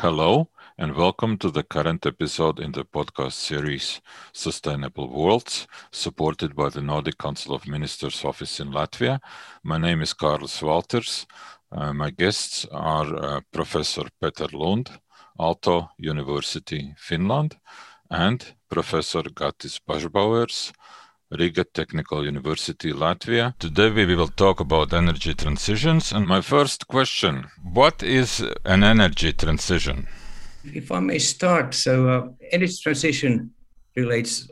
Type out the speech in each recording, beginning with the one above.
Hello, and welcome to the current episode in the podcast series Sustainable Worlds, supported by the Nordic Council of Ministers office in Latvia. My name is Carlos Walters. Uh, my guests are uh, Professor Peter Lund, Aalto University, Finland, and Professor Gatis Bažbauers, Riga Technical University, Latvia. Today we will talk about energy transitions. And my first question What is an energy transition? If I may start, so uh, energy transition relates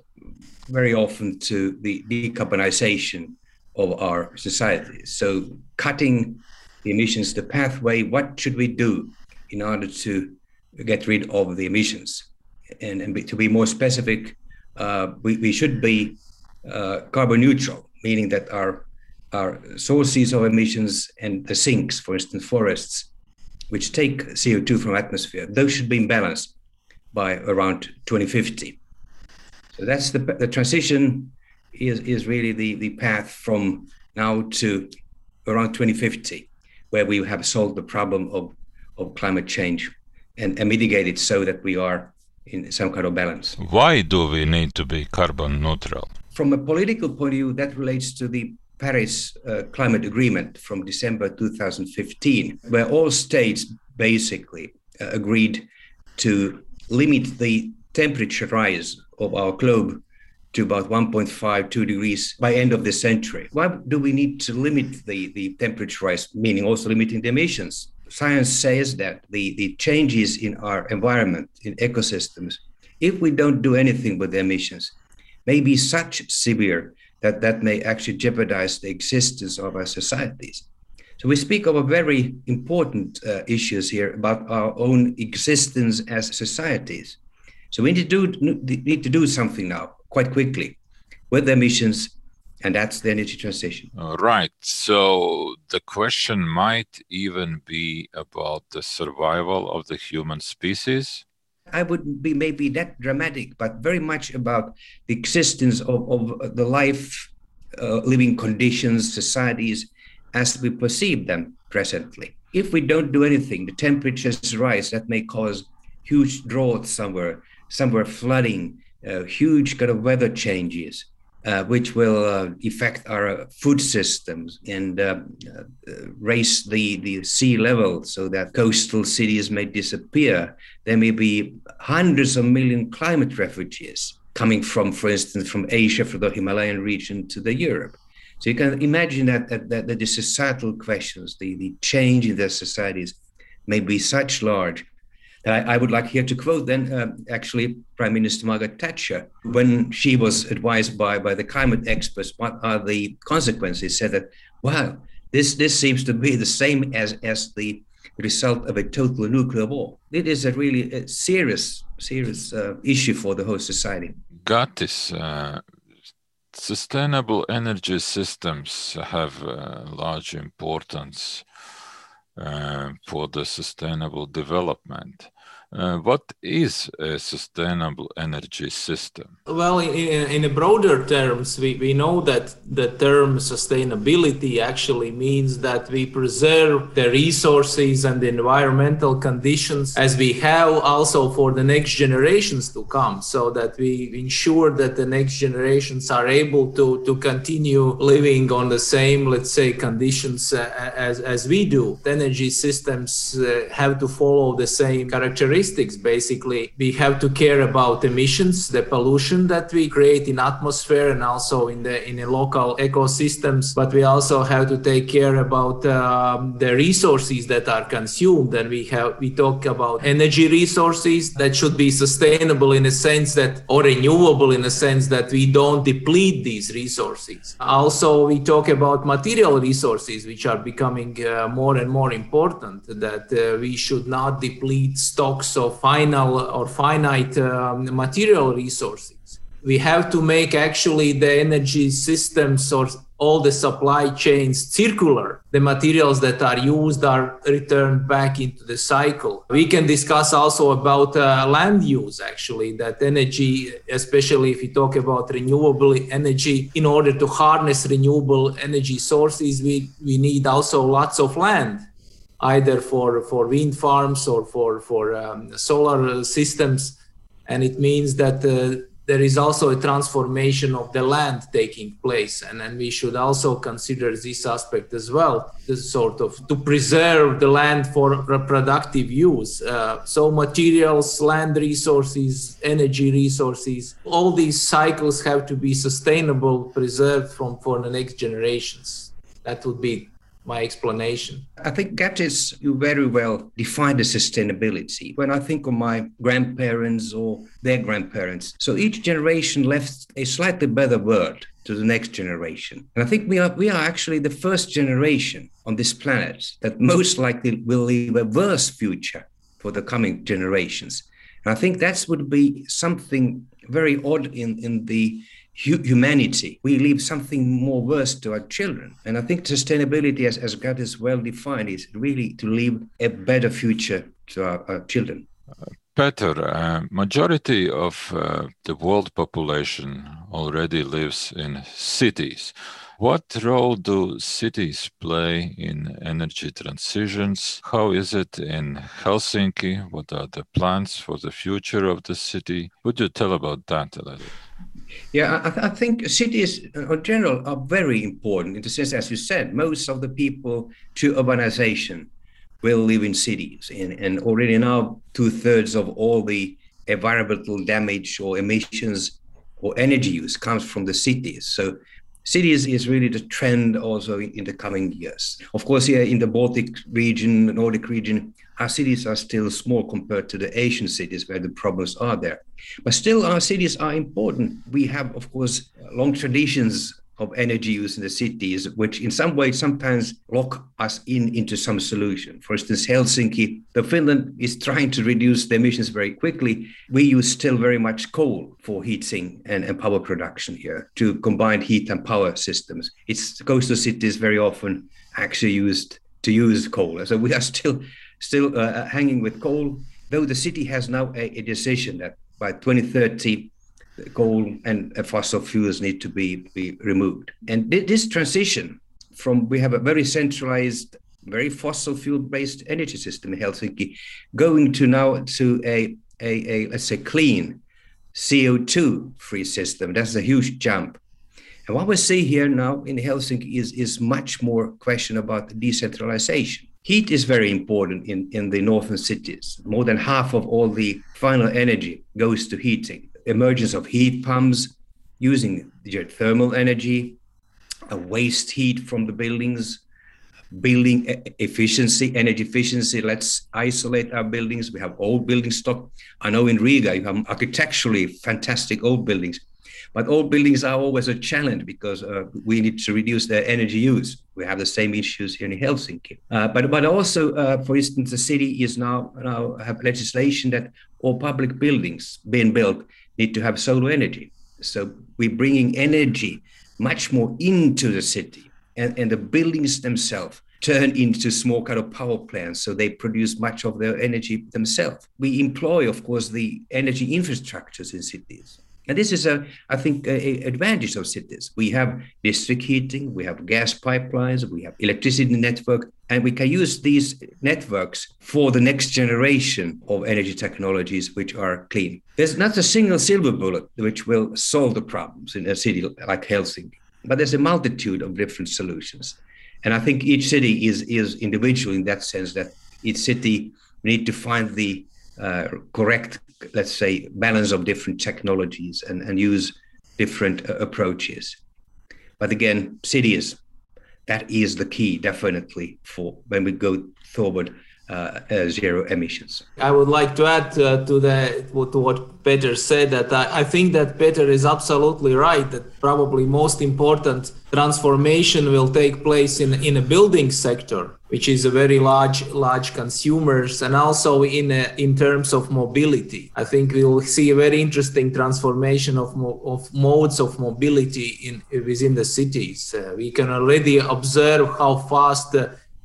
very often to the decarbonization of our societies. So, cutting the emissions, the pathway, what should we do in order to get rid of the emissions? And, and to be more specific, uh, we, we should be Uh, carbon neutral, meaning that our our sources of emissions and the sinks, for instance, forests, which take CO2 from atmosphere, those should be in balance by around 2050. So that's the the transition is is really the the path from now to around 2050, where we have solved the problem of of climate change and, and mitigated so that we are in some kind of balance. Why do we need to be carbon neutral? From a political point of view, that relates to the Paris uh, Climate Agreement from December 2015, where all states basically uh, agreed to limit the temperature rise of our globe to about 1.5 2 degrees by end of the century. Why do we need to limit the, the temperature rise meaning also limiting the emissions? Science says that the, the changes in our environment in ecosystems if we don't do anything with the emissions may be such severe that that may actually jeopardize the existence of our societies. So we speak of a very important uh, issues here about our own existence as societies. So we need to do need to do something now quite quickly with the emissions, and that's the energy transition. All right. So the question might even be about the survival of the human species I wouldn't be maybe that dramatic, but very much about the existence of, of the life, uh, living conditions, societies as we perceive them presently. If we don't do anything, the temperatures rise. That may cause huge droughts somewhere, somewhere flooding, uh, huge kind of weather changes uh, which will uh, affect our uh, food systems and uh, uh, raise the, the sea level so that coastal cities may disappear. There may be hundreds of million climate refugees coming from, for instance, from Asia, from the Himalayan region to the Europe. So you can imagine that, that, that the societal questions, the, the change in their societies may be such large I, I, would like here to quote then uh, actually Prime Minister Margaret Thatcher when she was advised by by the climate experts what are the consequences said that wow this this seems to be the same as as the result of a total nuclear war. It is a really a serious serious uh, issue for the whole society. Gatis. Uh, sustainable energy systems have uh, large importance uh, Uh, for the sustainable development. Uh, what is a sustainable energy system? Well, in, in broader terms, we, we know that the term sustainability actually means that we preserve the resources and the environmental conditions as we have also for the next generations to come, so that we ensure that the next generations are able to, to continue living on the same, let's say, conditions uh, as, as we do. The energy systems uh, have to follow the same characteristics characteristics basically. We have to care about emissions the pollution that we create in atmosphere and also in the in the local ecosystems but we also have to take care about um, the resources that are consumed and we have we talk about energy resources that should be sustainable in a sense that or renewable in a sense that we don't deplete these resources. Also we talk about material resources which are becoming uh, more and more important that uh, we should not deplete stocks of final or finite um, material resources. We have to make actually the energy systems or all the supply chains circular. The materials that are used are returned back into the cycle. We can discuss also about uh, land use, actually, that energy, especially if we talk about renewable energy, in order to harness renewable energy sources, we, we need also lots of land either for, for wind farms or for, for um, solar systems. And it means that uh, there is also a transformation of the land taking place. And, and we should also consider this aspect as well, this sort of to preserve the land for reproductive use. Uh, so, materials, land resources, energy resources, all these cycles have to be sustainable, preserved from, for the next generations. That would be my explanation. I think Gatis, you very well defined the sustainability. When I think of my grandparents or their grandparents, so each generation left a slightly better world to the next generation. And I think we are we are actually the first generation on this planet that most likely will leave a worse future for the coming generations. And I think that would be something very odd in, in the humanity. We leave something more worse to our children. And I think sustainability, as, as Gatis well defined, is really to leave a better future to our, our children. Peter, uh, majority of uh, the world population already lives in cities. What role do cities play in energy transitions? How is it in Helsinki? What are the plans for the future of the city? Would you tell about that a little? Yeah, I, th- I, think cities uh, in general are very important in the sense, as you said, most of the people to urbanization will live in cities. And, and already now, two thirds of all the environmental damage or emissions or energy use comes from the cities. So, cities is really the trend also in, in the coming years. Of course, here in the Baltic region, the Nordic region, our cities are still small compared to the Asian cities where the problems are there. But still, our cities are important. We have, of course, long traditions of energy use in the cities, which in some way sometimes lock us in into some solution. For instance, Helsinki, the Finland is trying to reduce the emissions very quickly. We use still very much coal for heating and, and power production here to combine heat and power systems. It's coastal cities very often actually used to use coal. So we are still still uh, uh, hanging with coal, though the city has now a, a decision that by 2030, coal and fossil fuels need to be, be removed. And this transition from we have a very centralized, very fossil fuel based energy system in Helsinki, going to now to a, a, a let's say clean CO2 free system. That's a huge jump. And what we see here now in Helsinki is, is much more question about decentralization. Heat is very important in, in the northern cities. More than half of all the final energy goes to heating. Emergence of heat pumps using geothermal energy, a waste heat from the buildings, building efficiency, energy efficiency. Let's isolate our buildings. We have old building stock. I know in Riga you have architecturally fantastic old buildings, but old buildings are always a challenge because uh, we need to reduce their energy use. We have the same issues here in Helsinki. Uh, but but also, uh, for instance, the city is now now have legislation that all public buildings being built need to have solar energy. So we're bringing energy much more into the city, and, and the buildings themselves turn into small kind of power plants so they produce much of their energy themselves we employ of course the energy infrastructures in cities and this is a, I think, a, a advantage of cities. We have district heating, we have gas pipelines, we have electricity network, and we can use these networks for the next generation of energy technologies which are clean. There's not a single silver bullet which will solve the problems in a city like Helsinki, but there's a multitude of different solutions. And I think each city is is individual in that sense that each city we need to find the uh, correct let's say, balance of different technologies and, and use different uh, approaches. But again, cities, that is the key definitely for when we go forward uh, uh, zero emissions. I would like to add uh, to the to what Peter said that I, I, think that Peter is absolutely right that probably most important transformation will take place in in a building sector, which is a very large large consumers, and also in a, in terms of mobility. I think we will see a very interesting transformation of mo- of modes of mobility in within the cities. Uh, we can already observe how fast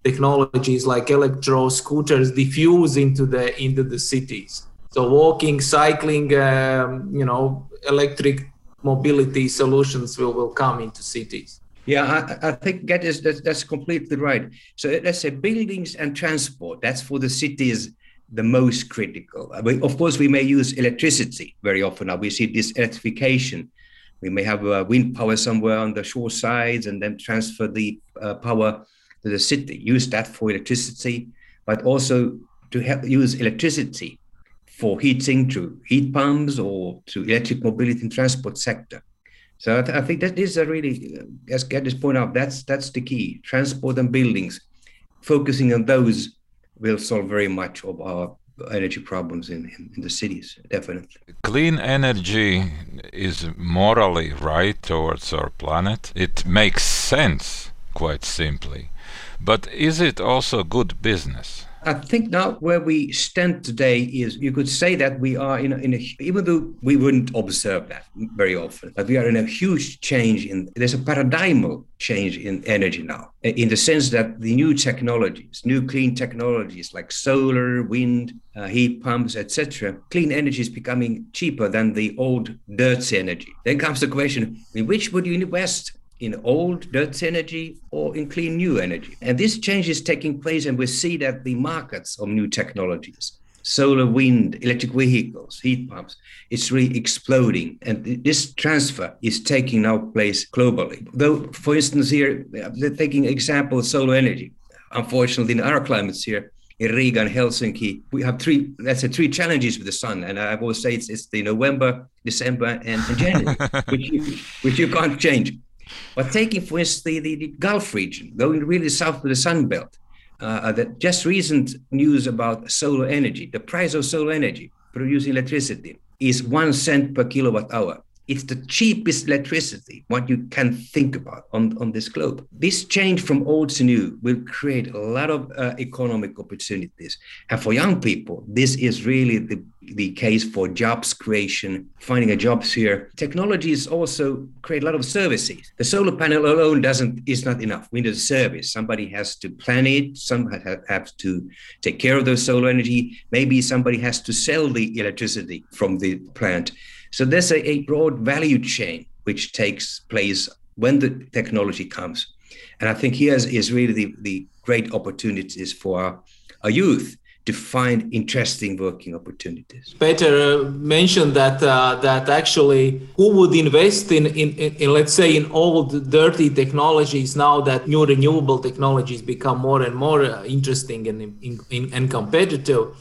technologies like electro scooters diffuse into the into the cities. So walking, cycling, um, you know, electric mobility solutions will, will come into cities. Yeah, I, I think that is that's, that's completely right. So let's say buildings and transport. That's for the cities the most critical. I mean, of course, we may use electricity very often. Now we see this electrification. We may have uh, wind power somewhere on the shore sides and then transfer the uh, power to the city. Use that for electricity, but also to help use electricity for heating through heat pumps or to electric mobility and transport sector. So I, th- I think that is a really, uh, as Gatis point out, that's that's the key. Transport and buildings, focusing on those will solve very much of our energy problems in, in, in, the cities, definitely. Clean energy is morally right towards our planet. It makes sense, quite simply. But is it also good business? I think now where we stand today is you could say that we are in a, in a even though we wouldn't observe that very often, but we are in a huge change in there's a paradigmal change in energy now in the sense that the new technologies, new clean technologies like solar, wind, uh, heat pumps, etc., clean energy is becoming cheaper than the old dirty energy. Then comes the question: in which would you invest? In old dirt energy or in clean new energy. And this change is taking place, and we see that the markets of new technologies, solar, wind, electric vehicles, heat pumps, it's really exploding. And this transfer is taking now place globally. Though, for instance, here, taking example of solar energy. Unfortunately, in our climates here, in Riga and Helsinki, we have three, let's say, three challenges with the sun. And I will say it's, it's the November, December, and, and January, which, you, which you can't change. But taking, for instance, the, the, the Gulf region, going really south to the Sun Belt, uh, the just recent news about solar energy, the price of solar energy producing electricity is one cent per kilowatt hour. It's the cheapest electricity what you can think about on, on this globe. This change from old to new will create a lot of uh, economic opportunities. And for young people, this is really the, the case for jobs creation, finding a jobs here. Technologies also create a lot of services. The solar panel alone doesn't is not enough. We need a service. Somebody has to plan it. Somebody has to take care of the solar energy. Maybe somebody has to sell the electricity from the plant. So there's a, a broad value chain which takes place when the technology comes. And I think here is, really the, the great opportunities for our, our youth to find interesting working opportunities. Peter uh, mentioned that uh, that actually who would invest in, in, in, in, let's say in old dirty technologies now that new renewable technologies become more and more uh, interesting and, in, and competitive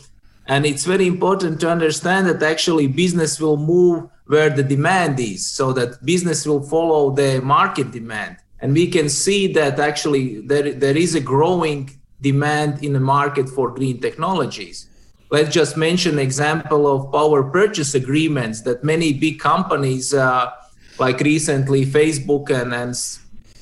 and it's very important to understand that actually business will move where the demand is, so that business will follow the market demand. And we can see that actually there, there is a growing demand in the market for green technologies. Let's just mention example of power purchase agreements that many big companies, uh, like recently Facebook and, and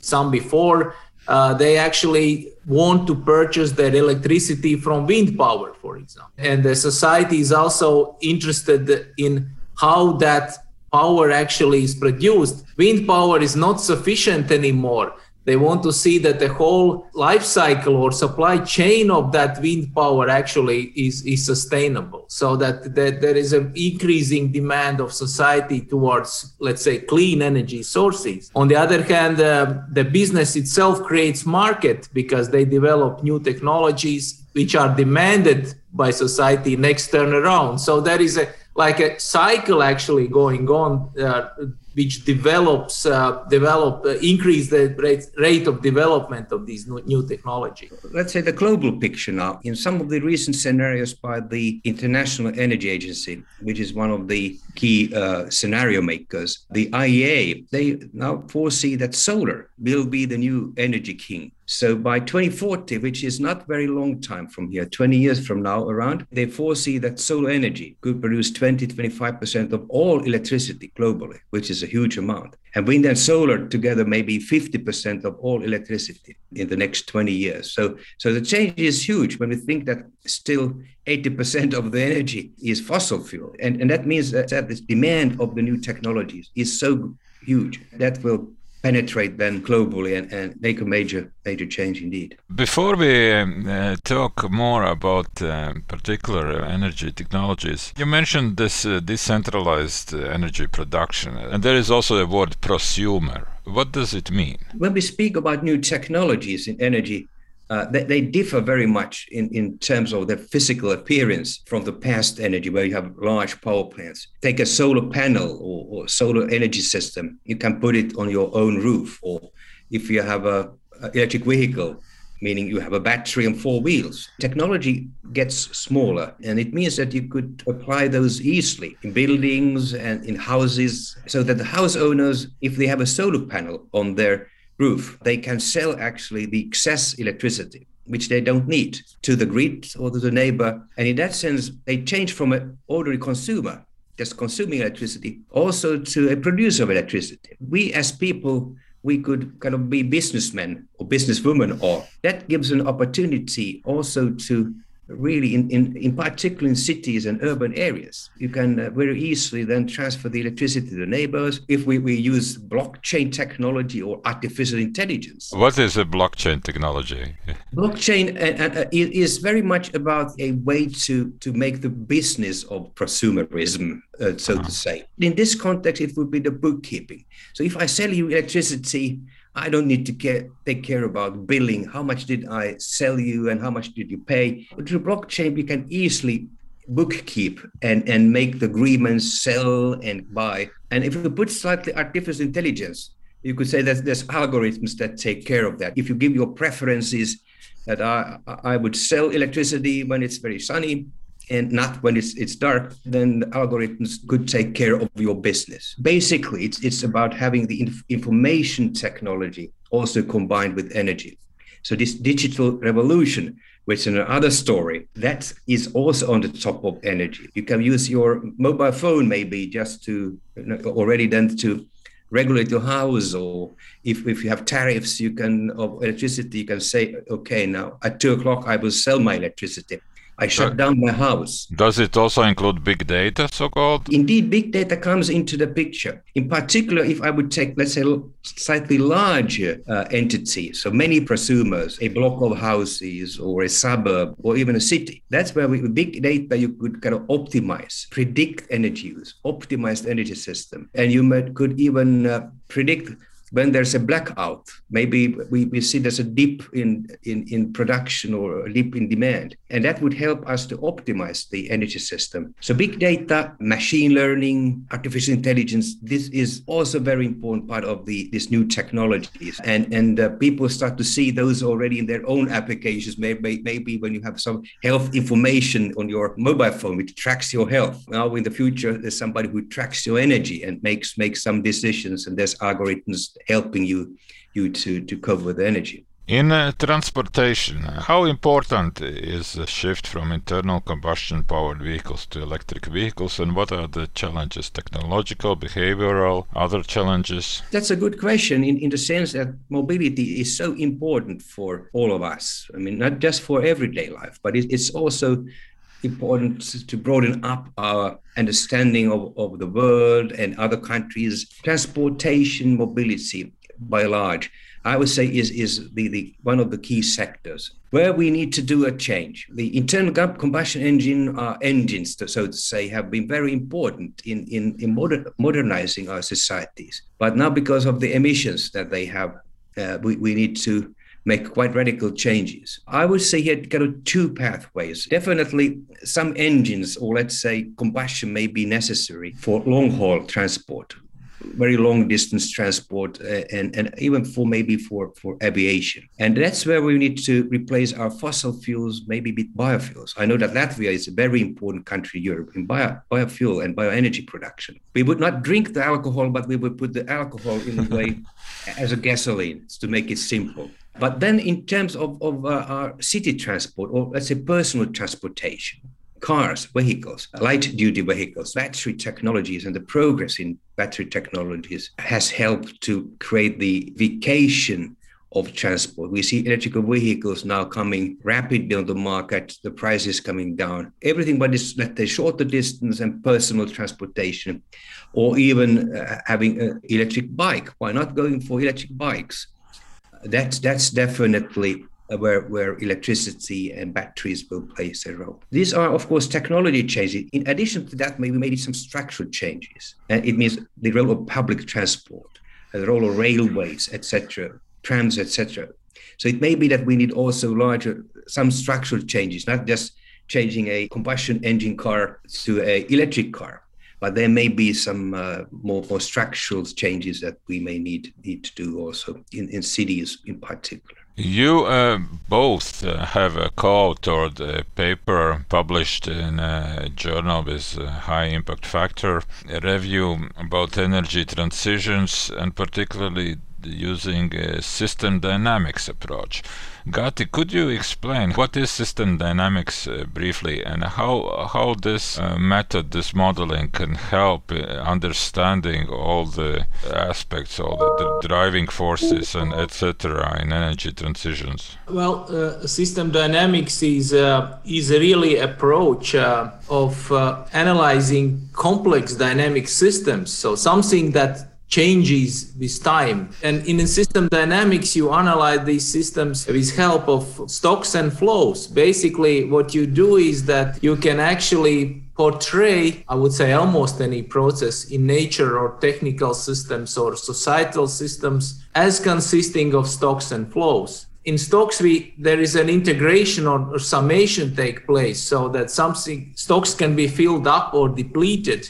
some before, uh, they actually want to purchase their electricity from wind power, for example. And the society is also interested in how that power actually is produced. Wind power is not sufficient anymore. They want to see that the whole life cycle or supply chain of that wind power actually is, is sustainable so that, that there is an increasing demand of society towards, let's say, clean energy sources. On the other hand, uh, the business itself creates market because they develop new technologies which are demanded by society next turn around. So there is a like a cycle actually going on uh, which develops uh, develop uh, increase the rate, rate of development of these new, new technology. Let's say the global picture now. In some of the recent scenarios by the international energy agency which is one of the key uh, scenario makers the iea they now foresee that solar will be the new energy king so by 2040, which is not very long time from here, 20 years from now around, they foresee that solar energy could produce 20, 25% of all electricity globally, which is a huge amount. And wind and solar together maybe 50% of all electricity in the next 20 years. So, so the change is huge when we think that still 80% of the energy is fossil fuel. And, and that means that, that this demand of the new technologies is so huge that will penetrate then globally and, and make a major major change indeed. Before we um, uh, talk more about uh, particular energy technologies, you mentioned this uh, decentralized uh, energy production, and there is also the word prosumer. What does it mean? When we speak about new technologies in energy, uh, they, they, differ very much in, in terms of their physical appearance from the past energy, where you have large power plants. Take a solar panel or, or solar energy system, you can put it on your own roof. Or if you have a, a electric vehicle, meaning you have a battery and four wheels. Technology gets smaller, and it means that you could apply those easily in buildings and in houses, so that the house owners, if they have a solar panel on their roof, they can sell actually the excess electricity, which they don't need, to the grid or to the neighbor. And in that sense, they change from an ordinary consumer, just consuming electricity, also to a producer of electricity. We as people, we could kind of be businessmen or businesswomen, or that gives an opportunity also to really in, in, in particular in cities and urban areas. You can uh, very easily then transfer the electricity to the neighbors. If we, we use blockchain technology or artificial intelligence. What is a blockchain technology? Blockchain uh, uh, is very much about a way to to make the business of prosumerism uh, so uh-huh. to say. In this context it would be the bookkeeping. So if i sell you electricity I don't need to care, take care about billing. How much did I sell you and how much did you pay? Through blockchain, you can easily bookkeep and, and make the agreements, sell and buy. And if you put slightly artificial intelligence, you could say that there's algorithms that take care of that. If you give your preferences that I, I would sell electricity when it's very sunny, and not when it's it's dark, then the algorithms could take care of your business. Basically, it's it's about having the inf- information technology also combined with energy. So this digital revolution, which is another story, that is also on the top of energy. You can use your mobile phone maybe just to already then to regulate your house or if, if you have tariffs you can of electricity you can say okay now at two o'clock i will sell my electricity I shut down my house. Does it also include big data, so called? Indeed, big data comes into the picture. In particular, if I would take, let's say, slightly larger uh, entity, so many prosumers, a block of houses or a suburb or even a city, that's where with big data you could kind of optimize, predict energy use, optimize the energy system. And you might, could even uh, predict when there's a blackout, maybe we, we see there's a dip in, in, in production or a dip in demand. And that would help us to optimize the energy system. So big data, machine learning, artificial intelligence, this is also a very important part of the these new technologies. And, and uh, people start to see those already in their own applications. Maybe, maybe when you have some health information on your mobile phone, which tracks your health. Now in the future, there's somebody who tracks your energy and makes, makes some decisions and there's algorithms helping you you to to cover the energy. In uh, transportation, how important is the shift from internal combustion powered vehicles to electric vehicles, and what are the challenges, technological, behavioral, other challenges? That's a good question in, in the sense that mobility is so important for all of us. I mean, not just for everyday life, but it, it's also important to broaden up our understanding of, of the world and other countries. Transportation mobility, by large, I would say is, is the, the one of the key sectors where we need to do a change. The internal combustion engine uh, engines, so to say, have been very important in, in, in moder- modernizing our societies. But now, because of the emissions that they have, uh, we, we need to make quite radical changes. I would say here kind of two pathways. Definitely some engines or let's say combustion may be necessary for long haul transport very long distance transport uh, and, and even for maybe for, for aviation. And that's where we need to replace our fossil fuels, maybe with biofuels. I know that Latvia is a very important country in Europe in bio, biofuel and bioenergy production. We would not drink the alcohol, but we would put the alcohol in a way as a gasoline to make it simple. But then, in terms of, of uh, our city transport, or let's say personal transportation, cars, vehicles, light duty vehicles, battery technologies, and the progress in battery technologies has helped to create the vacation of transport. We see electrical vehicles now coming rapidly on the market, the price is coming down. Everything but is, let's say, shorter distance and personal transportation, or even uh, having an electric bike. Why not going for electric bikes? That's, that's definitely where, where electricity and batteries will play a role. These are, of course, technology changes. In addition to that, maybe maybe some structural changes. And it means the role of public transport, uh, the role of railways, etc trams, etc. So it may be that we need also larger, some structural changes, not just changing a combustion engine car to a electric car, but there may be some uh, more, more structural changes that we may need need to do also in, in cities in particular. You uh, both uh, have a co-authored a paper published in a journal with a high impact factor, a review about energy transitions and particularly using a system dynamics approach. Gati, could you explain what is system dynamics uh, briefly and how how this uh, method, this modeling can help uh, understanding all the aspects, all the, the driving forces and etc. in energy transitions? Well, uh, system dynamics is uh, is really approach uh, of analyzing complex dynamic systems. So something that changes with time. And in system dynamics, you analyze these systems with help of stocks and flows. Basically, what you do is that you can actually portray, I would say, almost any process in nature or technical systems or societal systems as consisting of stocks and flows. In stocks, we there is an integration or, or summation take place so that something stocks can be filled up or depleted,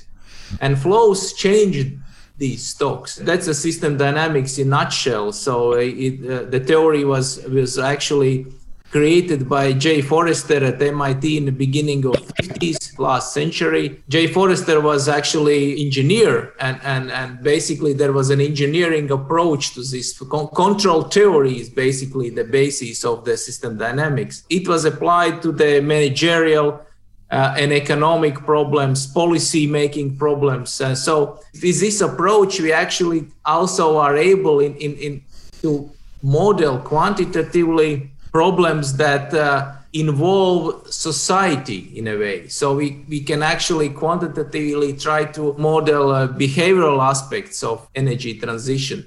and flows change these stocks. That's a system dynamics in nutshell. So uh, it, uh, the theory was was actually created by Jay Forrester at MIT in the beginning of 50s last century. Jay Forrester was actually engineer and, and, and basically there was an engineering approach to this. control theory is basically the basis of the system dynamics. It was applied to the managerial uh, and economic problems, policy making problems. Uh, so with this approach, we actually also are able in, in, in to model quantitatively problems that uh, involve society in a way. So we, we can actually quantitatively try to model uh, behavioral aspects of energy transition.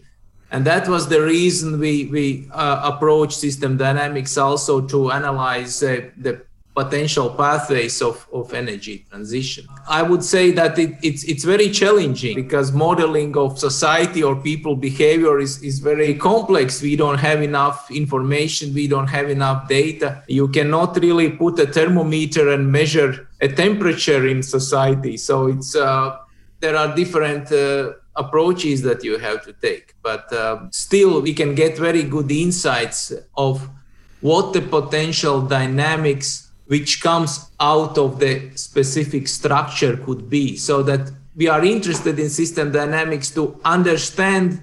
And that was the reason we, we uh, approached system dynamics also to analyze uh, the potential pathways of, of energy transition. I would say that it, it's, it's very challenging because modeling of society or people behavior is, is very complex. We don't have enough information, we don't have enough data. You cannot really put a thermometer and measure a temperature in society. So it's uh, there are different uh, approaches that you have to take, but uh, still we can get very good insights of what the potential dynamics which comes out of the specific structure could be. So that we are interested in system dynamics to understand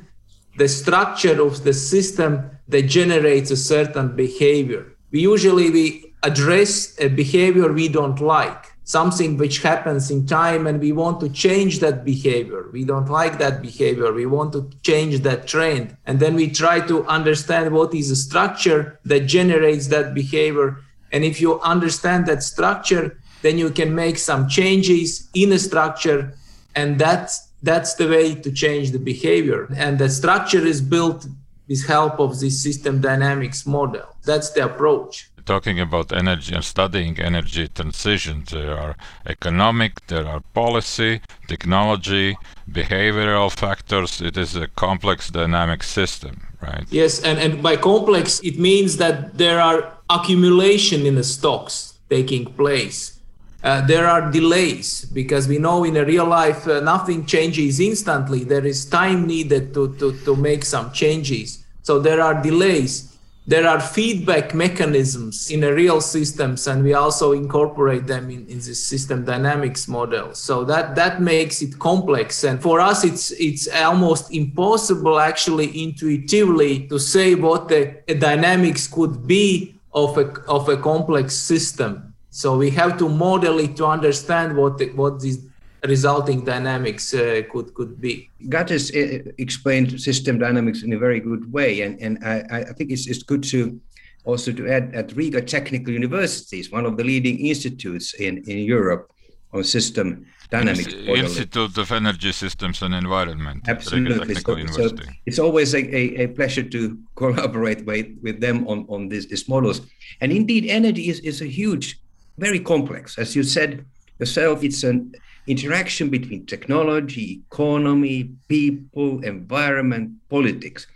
the structure of the system that generates a certain behavior. We usually we address a behavior we don't like something which happens in time and we want to change that behavior. We don't like that behavior. We want to change that trend. And then we try to understand what is the structure that generates that behavior and if you understand that structure, then you can make some changes in a structure, and that's that's the way to change the behavior. And the structure is built with help of this system dynamics model. That's the approach talking about energy and studying energy transitions. There are economic, there are policy, technology, behavioral factors. It is a complex dynamic system, right? Yes, and, and by complex, it means that there are accumulation in the stocks taking place. Uh, there are delays because we know in a real life uh, nothing changes instantly. There is time needed to, to, to make some changes. So there are delays. There are feedback mechanisms in a real systems, and we also incorporate them in, in this system dynamics model. So that that makes it complex. And for us, it's it's almost impossible actually intuitively to say what the dynamics could be of a, of a complex system. So we have to model it to understand what the, what these resulting dynamics uh, could could be. Gatis uh, explained system dynamics in a very good way, and and I, I think it's, it's good to also to add at Riga Technical University is one of the leading institutes in in Europe on system dynamics. Institute of Energy Systems and Environment. Absolutely. So, so, it's always a, a, a, pleasure to collaborate with, with them on, on these, these models. And indeed, energy is, is a huge, very complex. As you said yourself, it's an interaction between technology, economy, people, environment, politics.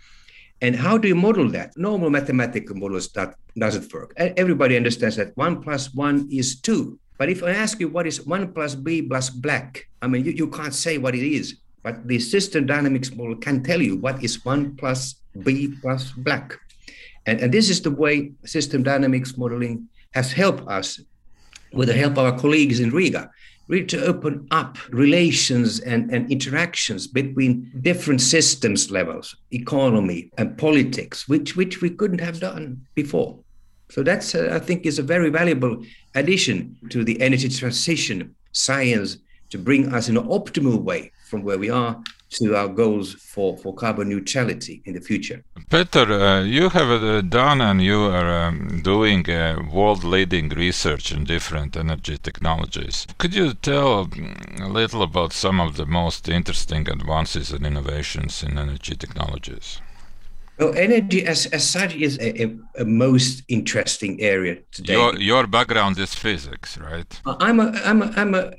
And how do you model that? Normal mathematical models that doesn't work. Everybody understands that one plus one is two. But if I ask you what is one plus B plus black, I mean, you, you can't say what it is. But the system dynamics model can tell you what is one plus B plus black. And, and this is the way system dynamics modeling has helped us, with the help of our colleagues in Riga, really to open up relations and, and interactions between different systems levels, economy and politics, which, which we couldn't have done before. So that's, uh, I think, is a very valuable addition to the energy transition science to bring us in an optimal way from where we are to our goals for, for carbon neutrality in the future. Peter, uh, you have uh, done and you are um, doing uh, world leading research in different energy technologies. Could you tell mm, a little about some of the most interesting advances and innovations in energy technologies? Well, energy as, as such is a, a, a, most interesting area today. Your, your background is physics, right? I'm a I'm a, I'm a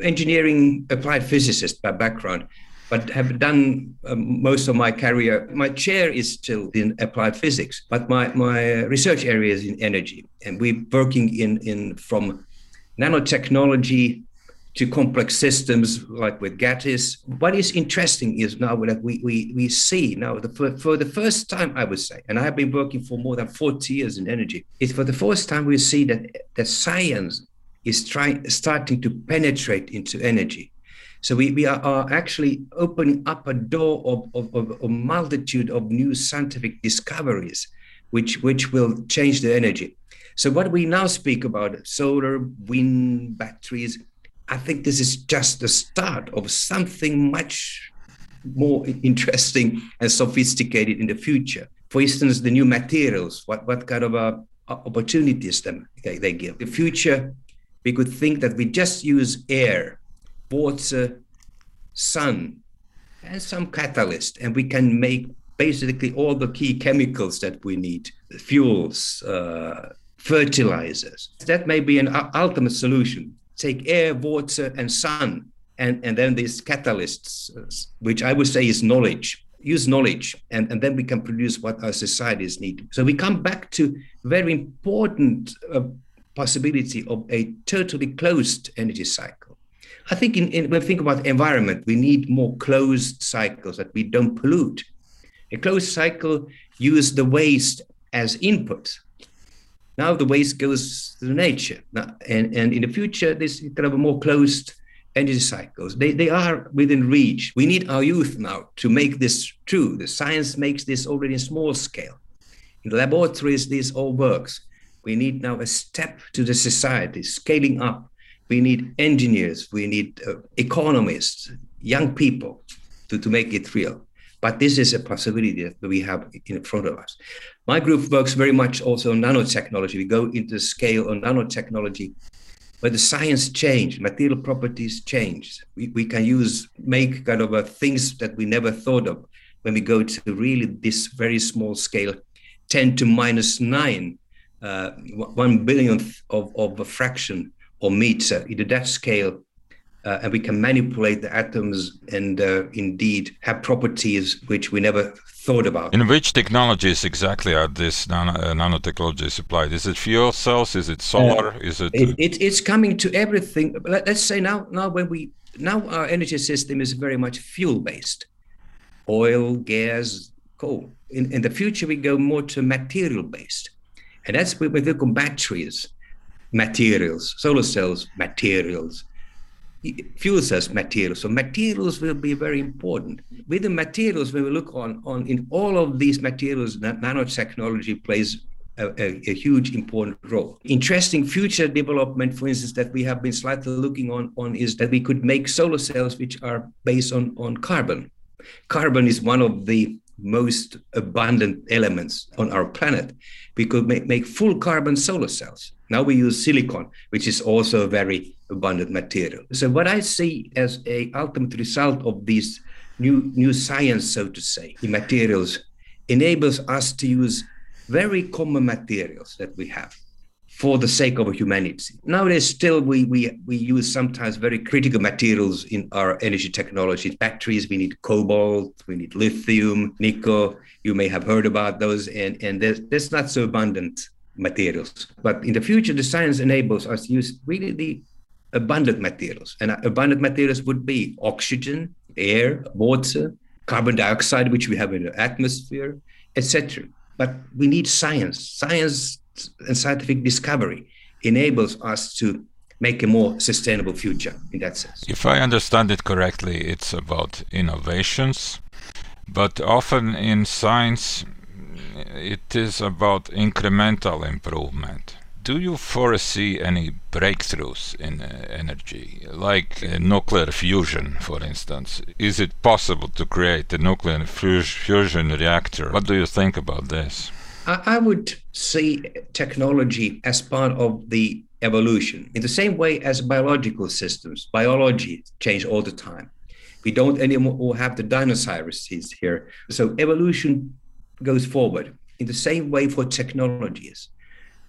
engineering applied physicist by background, but have done um, most of my career. My chair is still in applied physics, but my my research area is in energy, and we're working in in from nanotechnology to complex systems like with Gatis. What is interesting is now that we, we, we see now the, for, for the first time, I would say, and I've been working for more than 40 years in energy, is for the first time we see that the science is trying starting to penetrate into energy. So we, we are, are actually opening up a door of, of, of a multitude of new scientific discoveries, which, which will change the energy. So what we now speak about, solar, wind, batteries, I think this is just the start of something much more interesting and sophisticated in the future. For instance, the new materials, what, what kind of uh, opportunities them they, they give. The future, we could think that we just use air, water, sun, and some catalyst, and we can make basically all the key chemicals that we need, fuels, uh, fertilizers. That may be an ultimate solution take air, water, and sun, and, and then these catalysts, which I would say is knowledge. Use knowledge, and, and then we can produce what our societies need. So we come back to very important uh, possibility of a totally closed energy cycle. I think in, in, when we think about environment, we need more closed cycles that we don't pollute. A closed cycle use the waste as input now the waste goes to nature. Now, and, and in the future, this kind of a more closed energy cycles. They, they are within reach. We need our youth now to make this true. The science makes this already in small scale. In laboratories, this all works. We need now a step to the society, scaling up. We need engineers, we need uh, economists, young people to, to make it real. But this is a possibility that we have in front of us. My group works very much also on nanotechnology. We go into the scale on nanotechnology where the science changed, material properties changed. We, we can use, make kind of things that we never thought of when we go to really this very small scale, 10 to minus nine, uh, one billionth of, of a fraction or meter. Into that scale, uh, and we can manipulate the atoms and uh, indeed have properties which we never thought about. In which technologies exactly are these nano, uh, nanotechnologies applied? Is it fuel cells? Is it solar? Uh, is it, it, it? It's coming to everything. Let, us say now, now when we now our energy system is very much fuel based, oil, gas, coal. In, in the future, we go more to material based, and that's where we look on batteries, materials, solar cells, materials fuel cells materials. So materials will be very important. With the materials, when we look on, on in all of these materials, nanotechnology plays a, a, a, huge important role. Interesting future development, for instance, that we have been slightly looking on, on is that we could make solar cells which are based on, on carbon. Carbon is one of the most abundant elements on our planet. We could make, make full carbon solar cells. Now we use silicon, which is also a very abundant material. So what I see as a ultimate result of this new new science, so to say, in materials, enables us to use very common materials that we have for the sake of humanity. Nowadays, still we, we, we use sometimes very critical materials in our energy technology. Batteries, we need cobalt, we need lithium, nickel. You may have heard about those, and, and there's not so abundant materials. But in the future, the science enables us to use really the abundant materials. And uh, abundant materials would be oxygen, air, water, carbon dioxide, which we have in the atmosphere, etc. But we need science. Science and scientific discovery enables us to make a more sustainable future in that sense. If I understand it correctly, it's about innovations, but often in science it is about incremental improvement do you foresee any breakthroughs in uh, energy, like uh, nuclear fusion, for instance? Is it possible to create a nuclear fusion reactor? What do you think about this? I would see technology as part of the evolution in the same way as biological systems. Biology change all the time. We don't anymore have the dinosaurs here. So evolution goes forward in the same way for technologies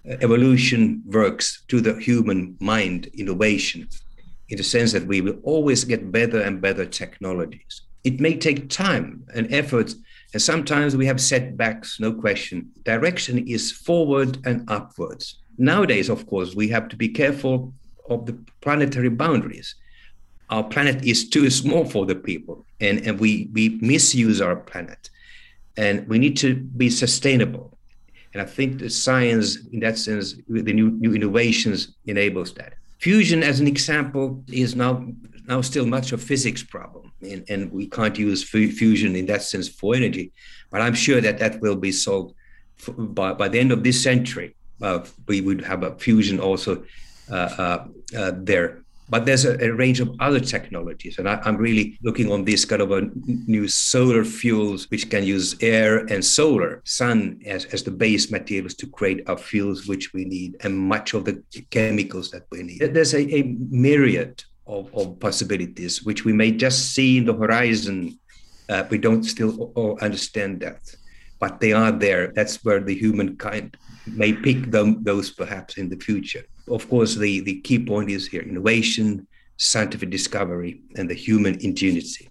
uh, evolution works to the human mind innovation in the sense that we will always get better and better technologies. It may take time and effort, and sometimes we have setbacks, no question. Direction is forward and upwards. Nowadays, of course, we have to be careful of the planetary boundaries. Our planet is too small for the people, and, and we, we misuse our planet. And we need to be sustainable and I think the science, in that sense, the new, new innovations enables that. Fusion, as an example, is now now still much of physics problem, and, and we can't use f- fusion in that sense for energy. But I'm sure that that will be solved by by the end of this century. Uh, we would have a fusion also uh, uh, uh there but there's a, a, range of other technologies, and I, am really looking on this kind of a new solar fuels, which can use air and solar, sun as, as the base materials to create our fuels which we need, and much of the chemicals that we need. There's a, a myriad of, of possibilities which we may just see in the horizon. Uh, we don't still understand that, but they are there. That's where the humankind may pick them, those perhaps in the future of course, the, the key point is here innovation, scientific discovery, and the human ingenuity.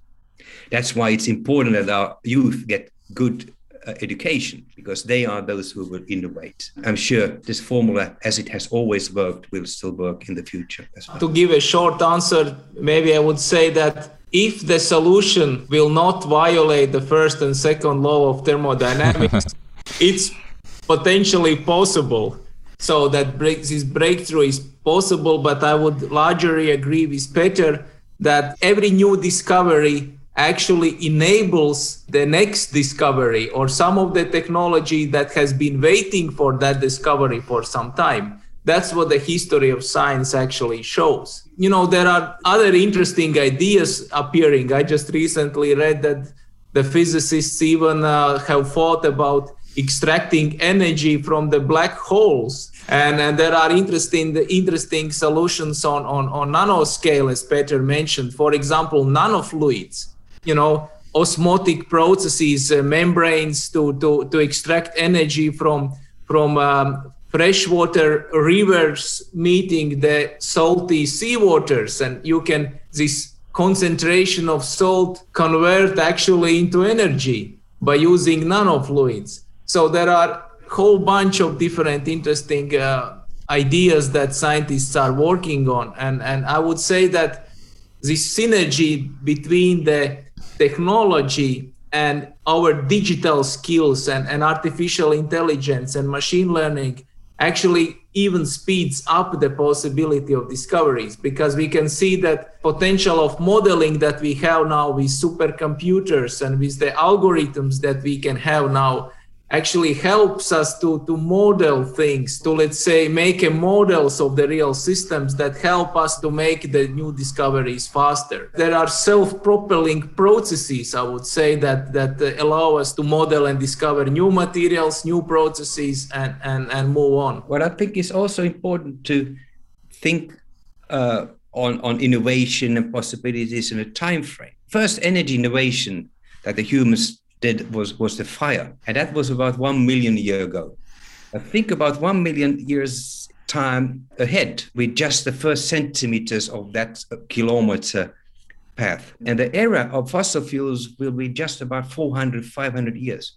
That's why it's important that our youth get good uh, education because they are those who will innovate. I'm sure this formula, as it has always worked, will still work in the future. Well. To give a short answer, maybe I would say that if the solution will not violate the first and second law of thermodynamics, it's potentially possible so that this breakthrough is possible, but I would largely agree with Peter that every new discovery actually enables the next discovery or some of the technology that has been waiting for that discovery for some time. That's what the history of science actually shows. You know, there are other interesting ideas appearing. I just recently read that the physicists even uh, have thought about extracting energy from the black holes and, and there are interesting interesting solutions on, on, on nanoscale, as Peter mentioned. For example, nanofluids, you know, osmotic processes, uh, membranes to, to, to extract energy from, from um, freshwater rivers meeting the salty seawaters. And you can, this concentration of salt convert actually into energy by using nanofluids. So there are whole bunch of different interesting uh, ideas that scientists are working on. And and i would say that this synergy between the technology and our digital skills and, and artificial intelligence and machine learning actually even speeds up the possibility of discoveries. Because we can see that potential of modeling that we have now with supercomputers and with the algorithms that we can have now actually helps us to, to model things, to let's say make a models of the real systems that help us to make the new discoveries faster. There are self-propelling processes, I would say, that that allow us to model and discover new materials, new processes, and and and move on. What I think is also important to think uh, on on innovation and possibilities in a time frame. First, energy innovation that the humans did was was the fire, and that was about one million year ago. I think about one million years time ahead with just the first centimeters of that kilometer path. And the era of fossil fuels will be just about 400, 500 years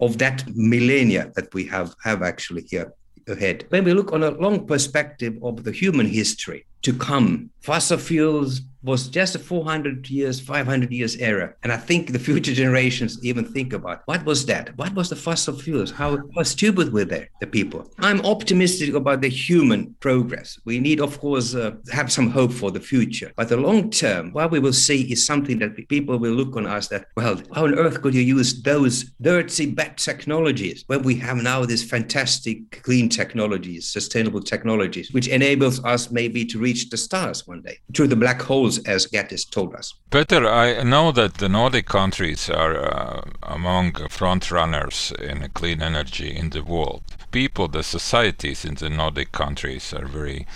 of that millennia that we have, have actually here ahead. When we look on a long perspective of the human history to come, fossil fuels was just a 400 years, 500 years era. And I think the future generations even think about what was that? What was the fossil fuels? How, how stupid were they, the people? I'm optimistic about the human progress. We need, of course, uh, have some hope for the future. But the long term, what we will see is something that people will look on us that, well, how on earth could you use those dirty, bad technologies when we have now this fantastic clean technologies, sustainable technologies, which enables us maybe to reach the stars one day through the black hole as Gatis told us. Peter, I know that the Nordic countries are uh, among front runners in clean energy in the world. People, the societies in the Nordic countries are very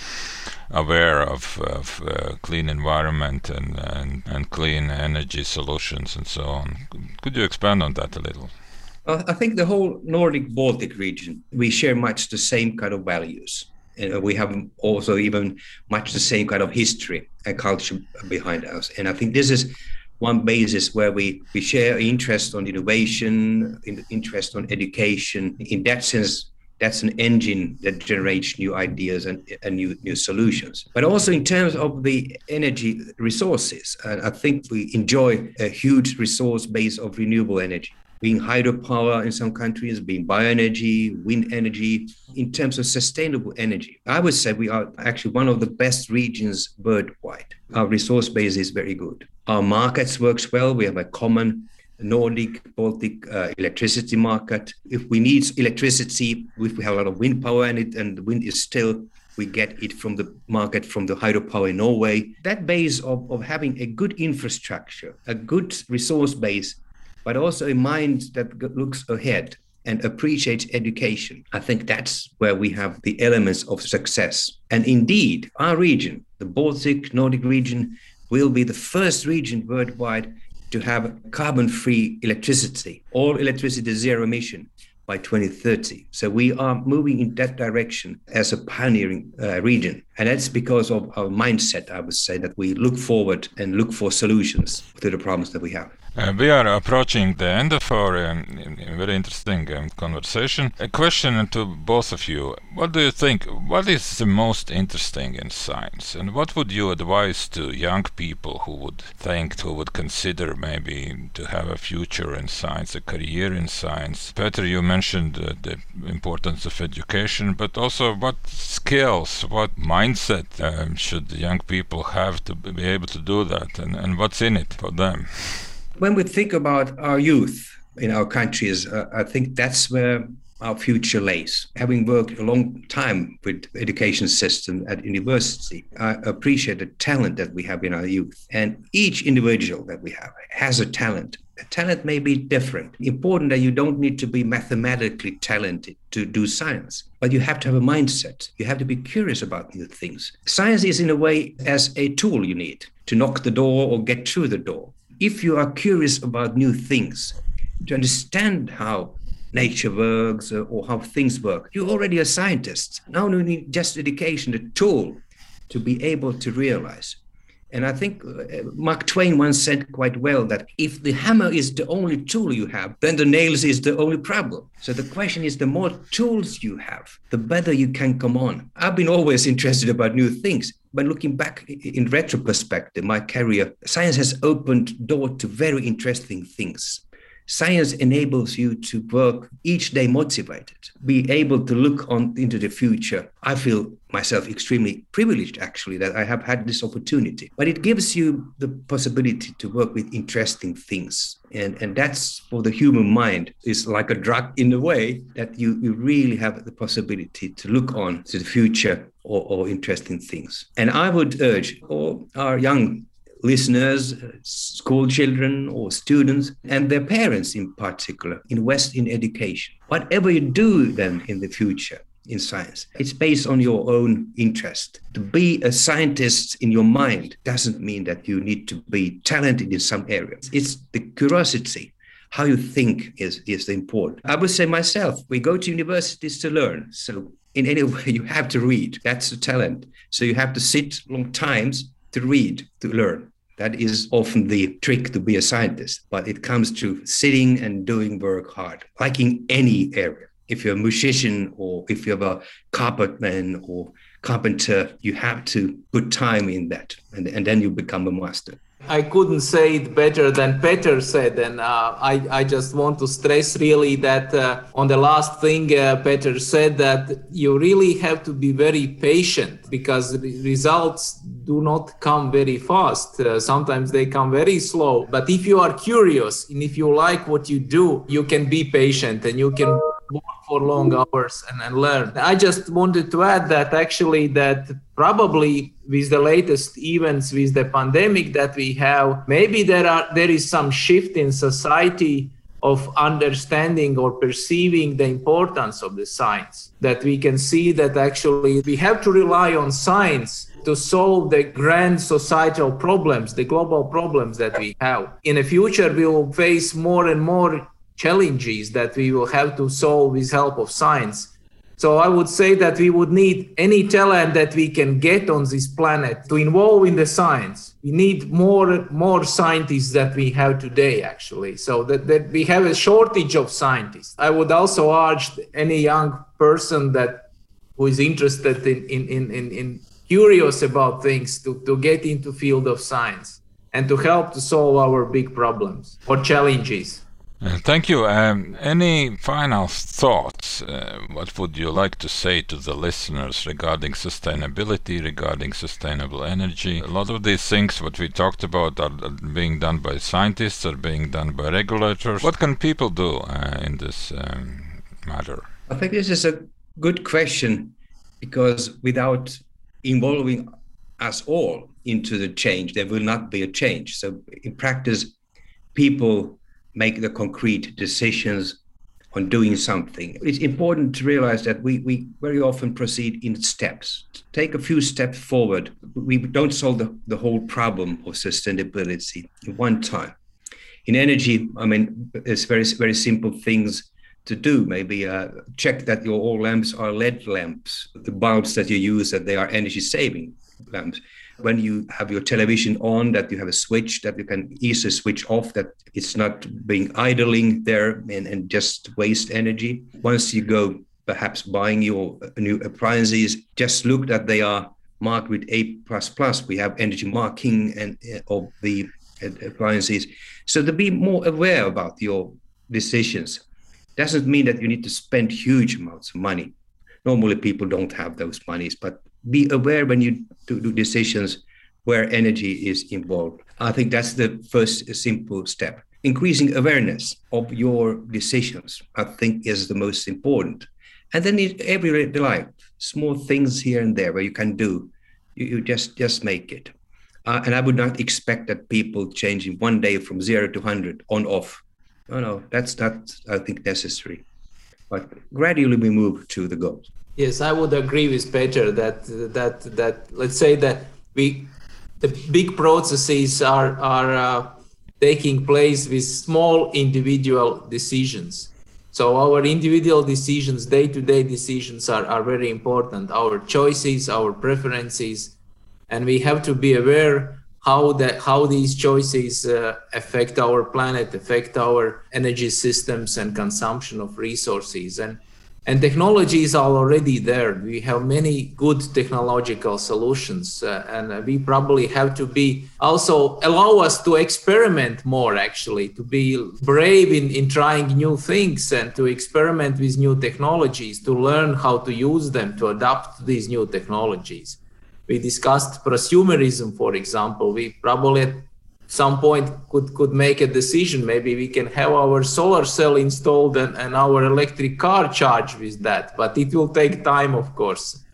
aware of, of uh, clean environment and, and, and clean energy solutions and so on. Could you expand on that a little? I think the whole Nordic Baltic region, we share much the same kind of values we have also even much the same kind of history and culture behind us. And I think this is one basis where we, we share interest on innovation, interest on education. In that sense, that's an engine that generates new ideas and, and new, new solutions. But also in terms of the energy resources, uh, I think we enjoy a huge resource base of renewable energy being hydropower in some countries, being bioenergy, wind energy, in terms of sustainable energy. I would say we are actually one of the best regions worldwide. Our resource base is very good. Our markets works well. We have a common Nordic Baltic uh, electricity market. If we need electricity, if we have a lot of wind power in it and the wind is still we get it from the market from the hydropower in Norway. That base of, of having a good infrastructure, a good resource base but also a mind that looks ahead and appreciates education. I think that's where we have the elements of success. And indeed, our region, the Baltic Nordic region, will be the first region worldwide to have carbon free electricity, all electricity zero emission by 2030. So we are moving in that direction as a pioneering uh, region. And that's because of our mindset, I would say, that we look forward and look for solutions to the problems that we have. Uh, we are approaching the end of our um, very interesting um, conversation. A question to both of you. What do you think? What is the most interesting in science? And what would you advise to young people who would think, who would consider maybe to have a future in science, a career in science? Peter, you mentioned uh, the importance of education, but also what skills, what mindset um, should young people have to be able to do that? And, and what's in it for them? when we think about our youth in our countries, uh, I think that's where our future lays. Having worked a long time with education system at university, I appreciate the talent that we have in our youth. And each individual that we have has a talent. A talent may be different. Important that you don't need to be mathematically talented to do science, but you have to have a mindset. You have to be curious about new things. Science is in a way as a tool you need to knock the door or get through the door if you are curious about new things, to understand how nature works uh, or how things work, you're already a scientist. Now you need just education, a tool to be able to realize. And I think uh, Mark Twain once said quite well that if the hammer is the only tool you have, then the nails is the only problem. So the question is the more tools you have, the better you can come on. I've been always interested about new things. But looking back in retro perspective, my career, science has opened door to very interesting things Science enables you to work each day motivated, be able to look on into the future. I feel myself extremely privileged actually that I have had this opportunity. But it gives you the possibility to work with interesting things. And, and that's for the human mind is like a drug in a way that you, you really have the possibility to look on to the future or, or interesting things. And I would urge all our young listeners, school children or students, and their parents in particular, invest in education. Whatever you do then in the future, in science. It's based on your own interest. To be a scientist in your mind doesn't mean that you need to be talented in some areas. It's the curiosity. How you think is, is the important. I would say myself, we go to universities to learn. So in any way, you have to read. That's the talent. So you have to sit long times to read, to learn. That is often the trick to be a scientist, but it comes to sitting and doing work hard, like in any area. If you're a musician or if you're a carpetman or carpenter, you have to put time in that, and, and then you become a master. I couldn't say it better than Peter said, and uh, I, I just want to stress really that uh, on the last thing uh, Peter said that you really have to be very patient because results do not come very fast. Uh, sometimes they come very slow. But if you are curious and if you like what you do, you can be patient and you can work for long hours and, and learn. I just wanted to add that actually that probably with the latest events with the pandemic that we have, maybe there are there is some shift in society of understanding or perceiving the importance of the science that we can see that actually we have to rely on science to solve the grand societal problems the global problems that we have in the future we will face more and more challenges that we will have to solve with help of science. So I would say that we would need any talent that we can get on this planet to involve in the science. We need more more scientists that we have today, actually. So that, that we have a shortage of scientists. I would also urge any young person that who is interested in in, in, in, in curious about things to, to get into field of science and to help to solve our big problems or challenges. Uh, thank you. Um, any final thoughts? Uh, what would you like to say to the listeners regarding sustainability, regarding sustainable energy? A lot of these things, what we talked about, are being done by scientists, are being done by regulators. What can people do uh, in this um, matter? I think this is a good question because without involving us all into the change, there will not be a change. So, in practice, people make the concrete decisions on doing something. It's important to realize that we, we very often proceed in steps. Take a few steps forward. We don't solve the, the whole problem of sustainability in one time. In energy, I mean, it's very, very simple things to do. Maybe uh, check that your all lamps are LED lamps, the bulbs that you use, that they are energy saving lamps when you have your television on that you have a switch that you can easily switch off that it's not being idling there and, and just waste energy. Once you go perhaps buying your new appliances just look that they are marked with a plus plus. We have energy marking and uh, of the uh, appliances. So to be more aware about your decisions doesn't mean that you need to spend huge amounts of money. Normally people don't have those monies but be aware when you do, do decisions where energy is involved. I think that's the first simple step. Increasing awareness of your decisions, I think, is the most important. And then in every life, small things here and there where you can do, you, you just just make it. Uh, and I would not expect that people change in one day from zero to hundred on off. No, no, that's not I think necessary. But gradually we move to the goals. Yes, I would agree with Peter that that that let's say that we the big processes are are uh, taking place with small individual decisions. So our individual decisions, day-to-day decisions are, are very important. Our choices, our preferences, and we have to be aware how that how these choices uh, affect our planet, affect our energy systems and consumption of resources. And and technologies are already there. We have many good technological solutions uh, and we probably have to be also allow us to experiment more actually to be brave in, in trying new things and to experiment with new technologies to learn how to use them to adapt these new technologies. We discussed prosumerism for example. We probably some point could could make a decision. Maybe we can have our solar cell installed and, and our electric car charged with that. But it will take time of course.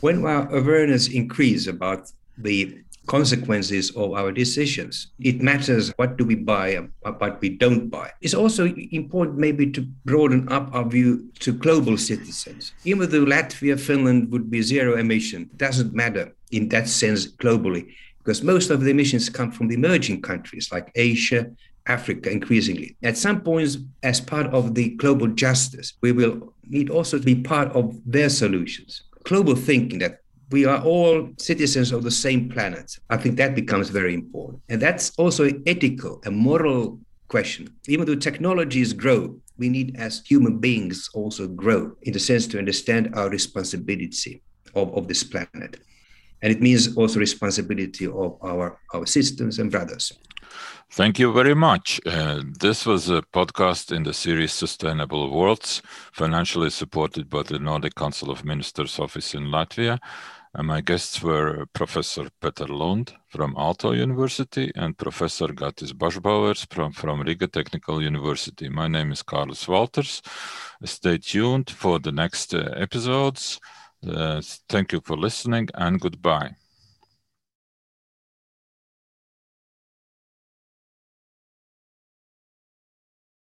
When our awareness increase about the consequences of our decisions? It matters what do we buy and what we don't buy. It's also important maybe to broaden up our view to global citizens. Even though latvia finland would be zero emission doesn't matter in that sense globally because most of the emissions come from the emerging countries like Asia, Africa, increasingly. At some points, as part of the global justice, we will need also to be part of their solutions. Global thinking that we are all citizens of the same planet. I think that becomes very important. And that's also an ethical, a moral question. Even though technologies grow, we need as human beings also grow in the sense to understand our responsibility of, of this planet and it means also responsibility of our our systems and brothers Thank you very much. Uh, this was a podcast in the series Sustainable Worlds, financially supported by the Nordic Council of Ministers office in Latvia. And my guests were Professor Peter Lund from Aalto University and Professor Gatis Bažbauers from, from Riga Technical University. My name is Carlos Walters. Stay tuned for the next uh, episodes. Uh, thank you for listening and goodbye.